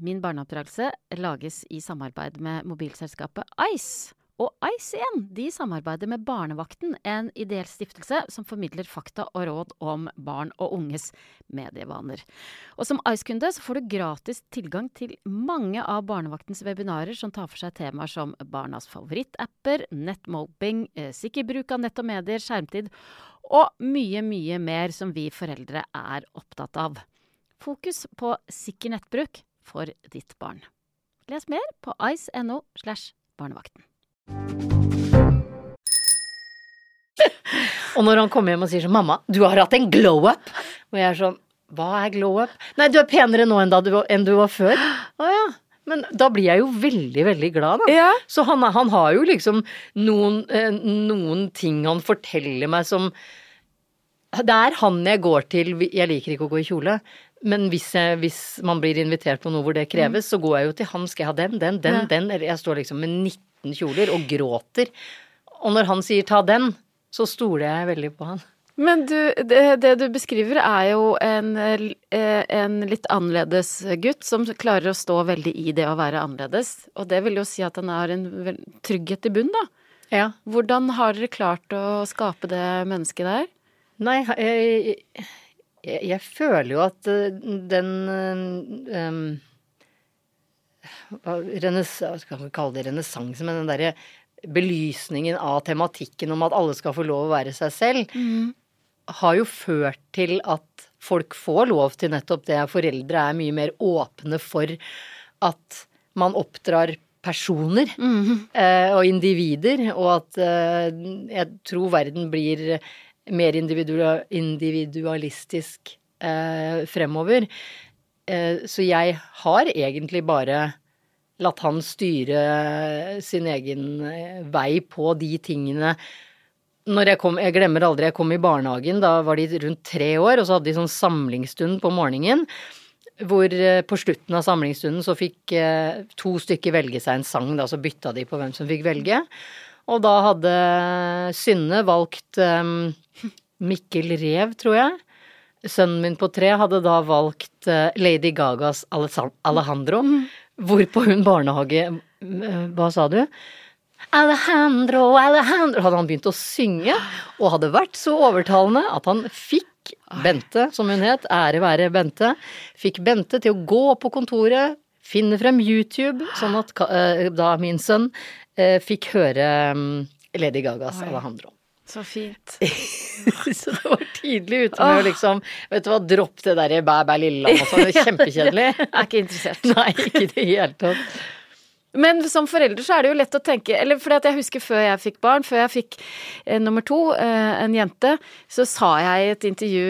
Min barneoppdragelse lages i samarbeid med mobilselskapet Ice. Og Ice igjen, de samarbeider med Barnevakten, en ideell stiftelse som formidler fakta og råd om barn og unges medievaner. Og som Ice-kunde så får du gratis tilgang til mange av Barnevaktens webinarer som tar for seg temaer som barnas favorittapper, nettmobbing, eh, sikker bruk av nett og medier, skjermtid og mye, mye mer som vi foreldre er opptatt av. Fokus på sikker nettbruk for ditt barn. Les mer på ice.no slash barnevakten. Og når han kommer hjem og sier sånn 'Mamma, du har hatt en glow up', og jeg er sånn 'Hva er glow up?' 'Nei, du er penere nå enn, da du, enn du var før'. Å ja. Men da blir jeg jo veldig, veldig glad, da. Ja. Så han, han har jo liksom noen, eh, noen ting han forteller meg som Det er han jeg går til Jeg liker ikke å gå i kjole. Men hvis, jeg, hvis man blir invitert på noe hvor det kreves, så går jeg jo til han. Skal jeg ha den, den, den, Ja. den? Eller jeg står liksom med 19 kjoler og gråter. Og når han sier ta den, så stoler jeg veldig på han. Men du, det, det du beskriver er jo en, eh, en litt annerledes gutt som klarer å stå veldig i det å være annerledes. Og det vil jo si at han har en trygghet i bunn, da. Ja. Hvordan har dere klart å skape det mennesket der? Nei, jeg, jeg, jeg føler jo at eh, den um, Hva skal vi kalle det renessanse, men den derre belysningen av tematikken om at alle skal få lov å være seg selv, har jo ført til at folk får lov til nettopp det. Foreldre er mye mer åpne for at man oppdrar personer eh, og individer, og at eh, jeg tror verden blir mer individualistisk eh, fremover. Eh, så jeg har egentlig bare latt han styre sin egen eh, vei på de tingene. Når jeg kom, jeg glemmer aldri, jeg kom i barnehagen, da var de rundt tre år, og så hadde de sånn samlingsstund på morgenen. Hvor eh, på slutten av samlingsstunden så fikk eh, to stykker velge seg en sang, da, så bytta de på hvem som fikk velge. Og da hadde Synne valgt um, Mikkel Rev, tror jeg. Sønnen min på tre hadde da valgt uh, Lady Gagas Alejandro. Alejandro. Hvorpå hun barnehage uh, Hva sa du? Alejandro, Alejandro Hadde han begynt å synge, og hadde vært så overtalende at han fikk Bente, som hun het, ære være Bente, fikk Bente til å gå på kontoret, finne frem YouTube, sånn at uh, da min sønn fikk høre mm, Lady Gagas Alejandro. Så fint. Så det var tidlig ute med å liksom Vet du hva, dropp det derre bæ bæ lille lam og sånn, det er kjempekjedelig. Jeg er ikke interessert. Nei, ikke i det hele tatt. Men som forelder så er det jo lett å tenke Eller fordi at jeg husker før jeg fikk barn, før jeg fikk eh, nummer to, eh, en jente, så sa jeg i et intervju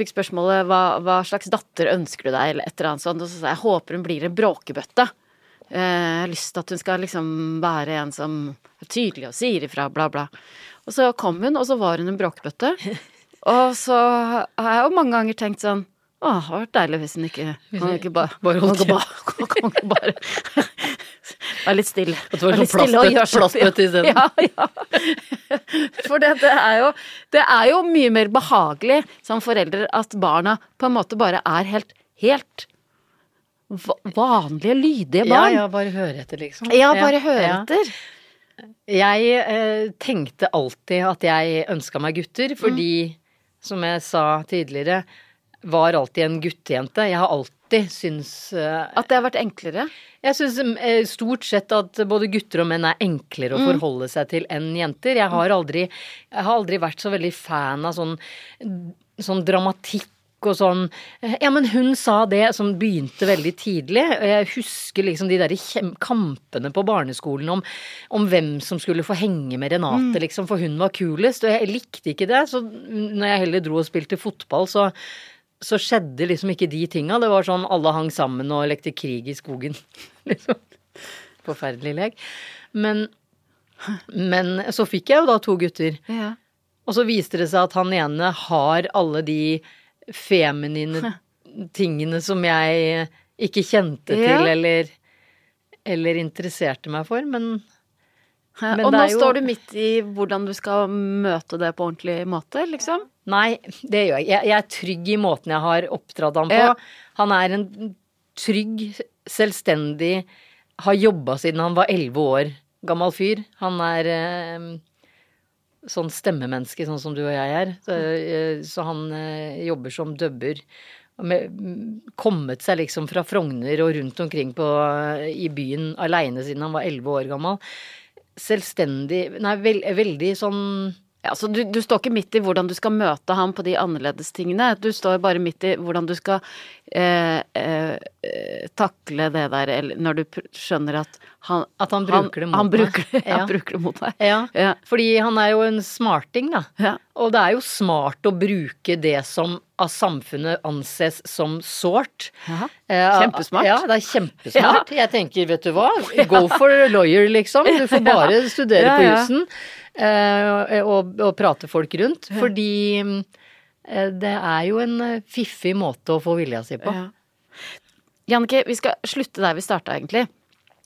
Fikk spørsmålet hva, hva slags datter ønsker du deg, eller et eller annet sånt, og så sa jeg håper hun blir en bråkebøtte. Eh, jeg har lyst til at hun skal liksom være en som er tydelig og sier ifra, bla, bla. Og så kom hun, og så var hun en bråkbøtte. Og så har jeg jo mange ganger tenkt sånn å, det hadde vært deilig hvis hun ikke Kan ikke bare Bare holdt bare, kan ikke bare Være litt stille. At det var sånn litt sånn. plastbøtte isteden. Ja, ja. For det, det, er jo, det er jo mye mer behagelig som forelder at barna på en måte bare er helt, helt vanlige, lydige barn. ja, bare høre etter, liksom. Ja, bare høre ja. etter. Jeg eh, tenkte alltid at jeg ønska meg gutter, fordi, som jeg sa tidligere, var alltid en guttejente. Jeg har alltid syntes eh, At det har vært enklere. Jeg syns eh, stort sett at både gutter og menn er enklere å forholde seg til enn jenter. Jeg har aldri, jeg har aldri vært så veldig fan av sånn, sånn dramatikk og sånn Ja, men hun sa det, som begynte veldig tidlig. Jeg husker liksom de der kampene på barneskolen om, om hvem som skulle få henge med Renate, liksom, for hun var kulest. Og jeg likte ikke det, så når jeg heller dro og spilte fotball, så så skjedde liksom ikke de tinga. Det var sånn alle hang sammen og lekte krig i skogen. liksom. Forferdelig lek. Men, men så fikk jeg jo da to gutter. Ja. Og så viste det seg at han ene har alle de feminine tingene som jeg ikke kjente til Ja. eller, eller interesserte meg for, men Men og nå jo- står du midt i hvordan du skal møte det på ordentlig måte, liksom. Nei, det gjør jeg. jeg. Jeg er trygg i måten jeg har oppdratt ham på. Ja. Han er en trygg, selvstendig, har jobba siden han var elleve år gammel fyr. Han er eh, sånn stemmemenneske, sånn som du og jeg er. Så, eh, så han eh, jobber som dubber. Med, mm, kommet seg liksom fra Frogner og rundt omkring på, i byen aleine siden han var elleve år gammel. Selvstendig Nei, veld, veldig sånn Ja, så du, du står ikke midt i hvordan du skal møte ham på de annerledes tingene. Du står bare midt i hvordan du skal eh, eh, takle det der, eller når du skjønner at han At han bruker det mot han bruker det, ja. Ja. bruker det mot deg. Ja, Ja. fordi han er jo en smarting, da. Ja. Og det er jo smart å bruke det som av samfunnet anses som sårt. Eh, Kjempesmart. Ja, det er kjempesmart. Jeg tenker, vet du hva, go for a lawyer, liksom. Du får bare studere på jussen og, og prate folk rundt. Fordi eh, det er jo en eh, fiffig måte å få vilja si på. Ja. Jannicke, vi skal slutte der vi starta, egentlig.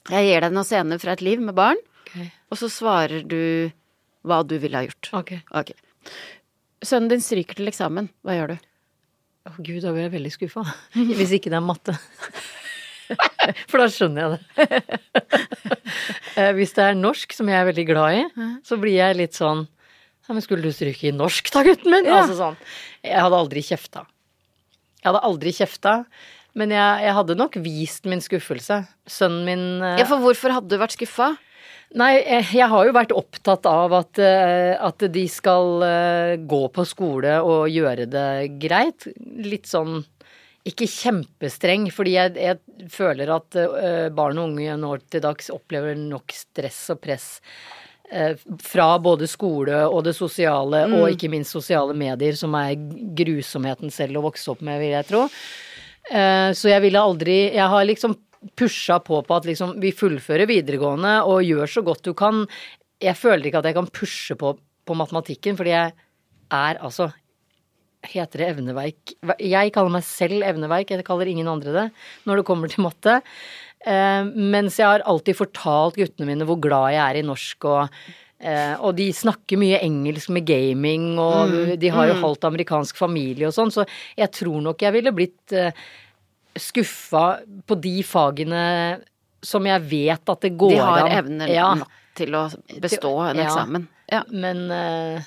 Jeg gir deg noen scener fra et liv med barn, okay. og så svarer du hva du ville ha gjort. Ok. Ok. Sønnen din stryker til eksamen. Hva gjør du? Å gud, da blir jeg veldig skuffa. Hvis ikke det er matte. For da skjønner jeg det. Eh, Hvis det er norsk, som jeg er veldig glad i, så blir jeg litt sånn ja, men skulle du stryke i norsk da, gutten min? Ja. Altså sånn. Jeg hadde aldri kjefta. Jeg hadde aldri kjefta, men jeg, jeg hadde nok vist min skuffelse. Sønnen min eh, Ja, for hvorfor hadde du vært skuffa? Nei, jeg, jeg har jo vært opptatt av at, eh, at de skal eh, gå på skole og gjøre det greit. Litt sånn ikke kjempestreng, fordi jeg, jeg føler at uh, barn og unge nå til dags opplever nok stress og press uh, fra både skole og det sosiale, og ikke minst sosiale medier, som er grusomheten selv å vokse opp med, vil jeg tro. Uh, Så jeg ville aldri Jeg har liksom pusha på på at liksom vi fullfører videregående og gjør så godt du kan. Jeg føler ikke at jeg kan pushe på på matematikken, fordi jeg er altså Heter det evneveik. Jeg kaller meg selv evneveik, jeg kaller ingen andre det når det kommer til matte. Eh, mens jeg har alltid fortalt guttene mine hvor glad jeg er i norsk og eh, og de snakker mye engelsk med gaming, og de har jo halvt amerikansk familie og sånn, så jeg tror nok jeg ville blitt eh, skuffa på de fagene som jeg vet at det går De har an. evner Ja, nok til å bestå en Ja. eksamen. Ja. men eh,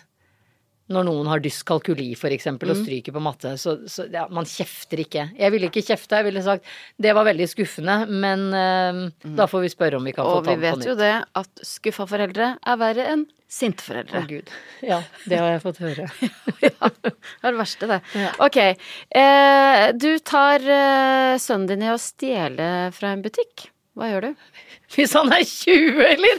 når noen har dyskalkuli eksempel, Mm. og stryker på matte, så, så ja, man kjefter ikke. Jeg ville ikke kjefte, jeg ville sagt det var veldig skuffende, men eh, da får vi spørre om vi kan få ta det på nytt. Og vi vet jo det at skuffa foreldre er verre enn sinte foreldre. Å gud. Ja, det har jeg fått høre. Det er det verste, det. Ja. Ok. Eh, du tar eh, sønnen din i å stjele fra en butikk. Hva gjør du? Hvis han er 20, eller?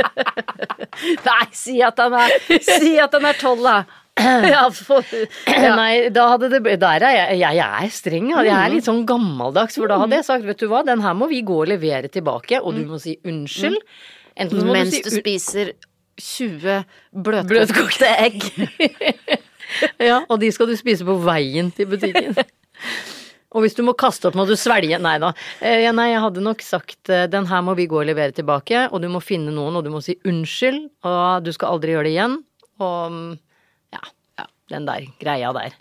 Nei, si at han er Si at han er tolv, da. Ja, for, ja. Nei, da hadde det Der er jeg, jeg er streng. Jeg er litt sånn gammeldags, for da hadde jeg sagt, vet du hva, den her må vi gå og levere tilbake, og du må si unnskyld. Enten Mens du si du spiser 20 bløtkokte Bløtkokte egg. Ja, og de skal du spise på veien til butikken. Og hvis du må kaste opp, må du svelge Nei da. Eh, ja, nei, jeg hadde nok sagt eh, den her må vi gå og levere tilbake, og du må finne noen, og du må si unnskyld, og du skal aldri gjøre det igjen. Og mm, ja, ja den der greia der.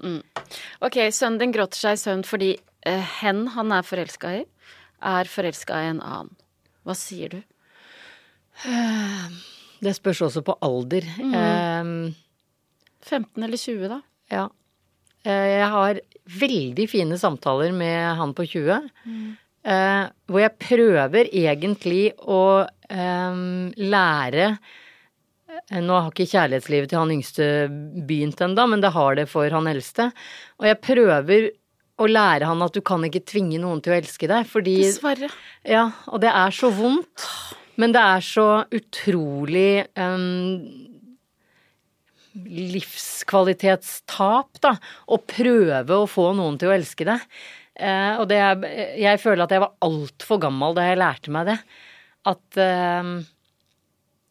Ok, sønnen din gråter seg i søvn fordi uh, hen han er forelska i, er forelska i en annen. Hva sier du? Det spørs også på alder. Eh, 15 eller 20, da? ja. Eh, jeg har veldig fine samtaler med han på 20, Mm. hvor jeg prøver egentlig å eh, lære eh, Nå har ikke kjærlighetslivet til han yngste begynt ennå, men det har det for han eldste. Og jeg prøver å lære han at du kan ikke tvinge noen til å elske deg, fordi Dessverre. Ja, og det er så vondt. Men det er så utrolig um, livskvalitetstap, da. Å prøve å få noen til å elske deg. Eh, og det er Jeg føler at jeg var altfor gammel da jeg lærte meg det. At eh,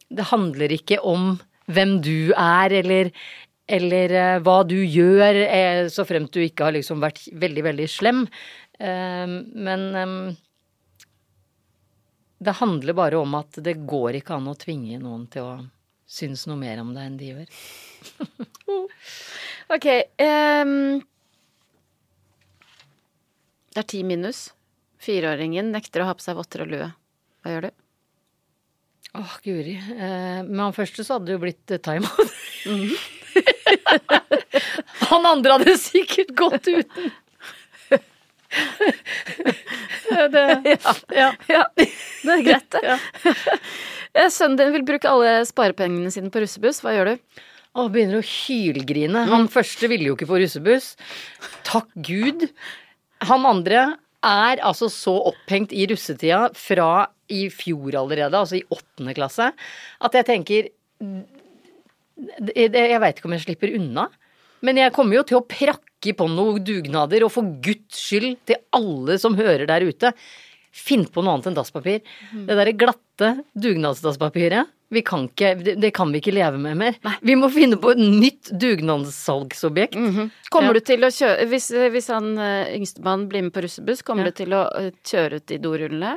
det handler ikke om hvem du er, eller eller eh, hva du gjør, så fremt du ikke har liksom vært veldig, veldig slem. Men det handler bare om at det går ikke an å tvinge noen til å synes noe mer om deg enn de gjør. Ok. Um, det er ti minus. Fireåringen nekter å ha på seg votter og lue. Hva gjør du? Åh, guri. Eh, med han første så hadde det jo blitt eh, timeout. han andre hadde sikkert gått uten. det, ja. ja. Ja, det er greit, det. Ja. Sønnen din vil bruke alle sparepengene sine på russebuss. Hva gjør du? Og begynner å hylgrine. Han første ville jo ikke få russebuss. Takk Gud. Han andre er altså så opphengt i russetida fra i fjor allerede, altså i åttende klasse, at jeg tenker Jeg veit ikke om jeg slipper unna. Men jeg kommer jo til å prakke på noen dugnader, og for guds skyld, til alle som hører der ute, finn på noe annet enn dasspapir. Det derre glatte dugnadsdasspapiret, vi kan ikke, det, det kan vi ikke leve med mer. Nei. Vi må finne på et nytt dugnadssalgsobjekt. Kommer Ja. du til å kjøre Hvis, hvis han eh, yngstemann blir med på russebuss, kommer Ja. du til å eh, kjøre ut i dorullene?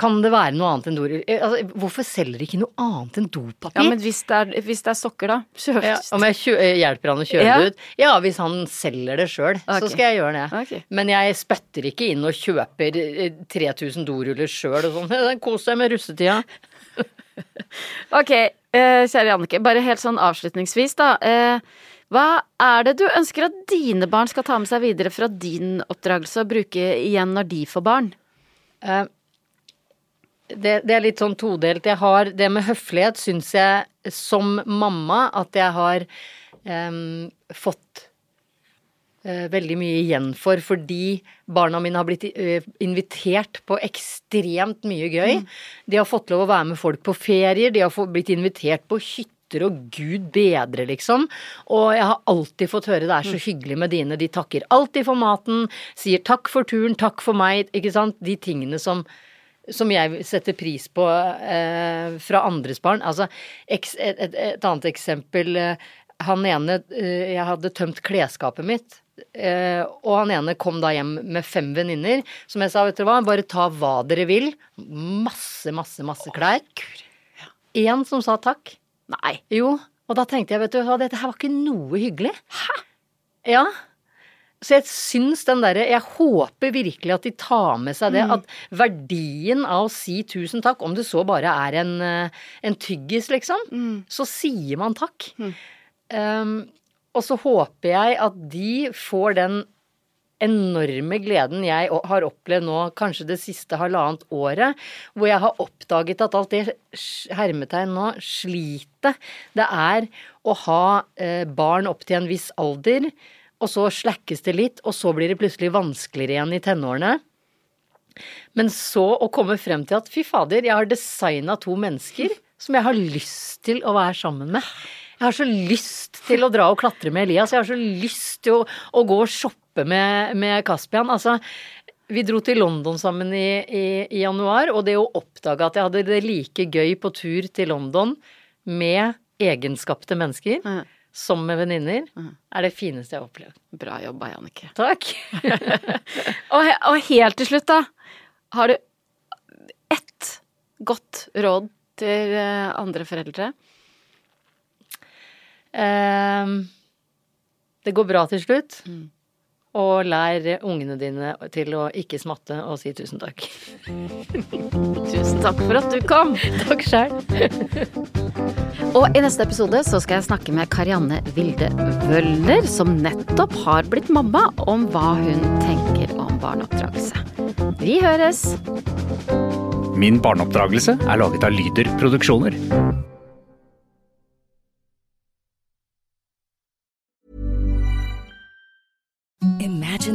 Kan det være noe annet enn dorull? Eh, Altså, hvorfor selger de ikke noe annet enn dopapir? Ja, men hvis det er, hvis det er sokker, da? Kjør. Ja, om jeg kjø eh, hjelper han å kjøre Ja. det ut? Ja, hvis han selger det sjøl, okay. så skal jeg gjøre det. Okay. Men jeg spytter ikke inn og kjøper eh, 3000 doruller sjøl og sånn. Kos deg med russetida. Ok, eh, kjære Jannicke, bare helt sånn avslutningsvis, da. Eh, hva er det du ønsker at dine barn skal ta med seg videre fra din oppdragelse og bruke igjen når de får barn? Eh, Det, det er litt sånn todelt. Jeg har det med høflighet, syns jeg som mamma at jeg har um, fått eh, veldig mye igjen for, fordi barna mine har blitt eh, invitert på ekstremt mye gøy. De har fått lov å være med folk på ferier, de har fått, blitt invitert på hytter og gud bedre, liksom. Og jeg har alltid fått høre det er så hyggelig med dine, de takker alltid for maten, sier takk for turen, takk for meg, ikke sant. De tingene som som jeg setter pris på eh, fra andres barn. Altså, et, et, et annet eksempel. Eh, han ene eh, Jeg hadde tømt klesskapet mitt. Eh, og han ene kom da hjem med fem venninner. Som jeg sa, vet dere hva, bare ta hva dere vil. Masse, masse, masse klær. Én som sa takk. Nei. Jo. Og da tenkte jeg, vet du hva, dette her var ikke noe hyggelig. Hæ? Ja. Så jeg syns den derre Jeg håper virkelig at de tar med seg det. At verdien av å si tusen takk, om det så bare er en, eh, en tyggis, liksom, så sier man takk. Um, og så håper jeg at de får den enorme gleden jeg har opplevd nå, kanskje det siste halvannet året, hvor jeg har oppdaget at alt det hermetegn nå, slitet det er å ha eh, barn opp til en viss alder, og så slakkes det litt, og så blir det plutselig vanskeligere igjen i tenårene. Men så å komme frem til at fy fader, jeg har designa to mennesker som jeg har lyst til å være sammen med. Jeg har så lyst til å dra og klatre med Elias. Jeg har så lyst til å, å gå og shoppe med, med Kaspian. Altså, vi dro til London sammen i, i, i januar, og det å oppdage at jeg hadde det like gøy på tur til London med egenskapte mennesker Ja. Som med venninner, er det fineste jeg har opplevd. Bra jobba, Jannicke. Takk. Og, og helt til slutt, da. Har du ett godt råd til eh, andre foreldre? Um, det går bra til slutt. Mm. Og lær ungene dine til å ikke smatte og si tusen takk. Tusen takk for at du kom. Takk sjæl. Og i neste episode så skal jeg snakke med Karianne Vilde Wøller, som nettopp har blitt mamma, om hva hun tenker om barneoppdragelse. Vi høres! Min barneoppdragelse er laget av Lyder Produksjoner.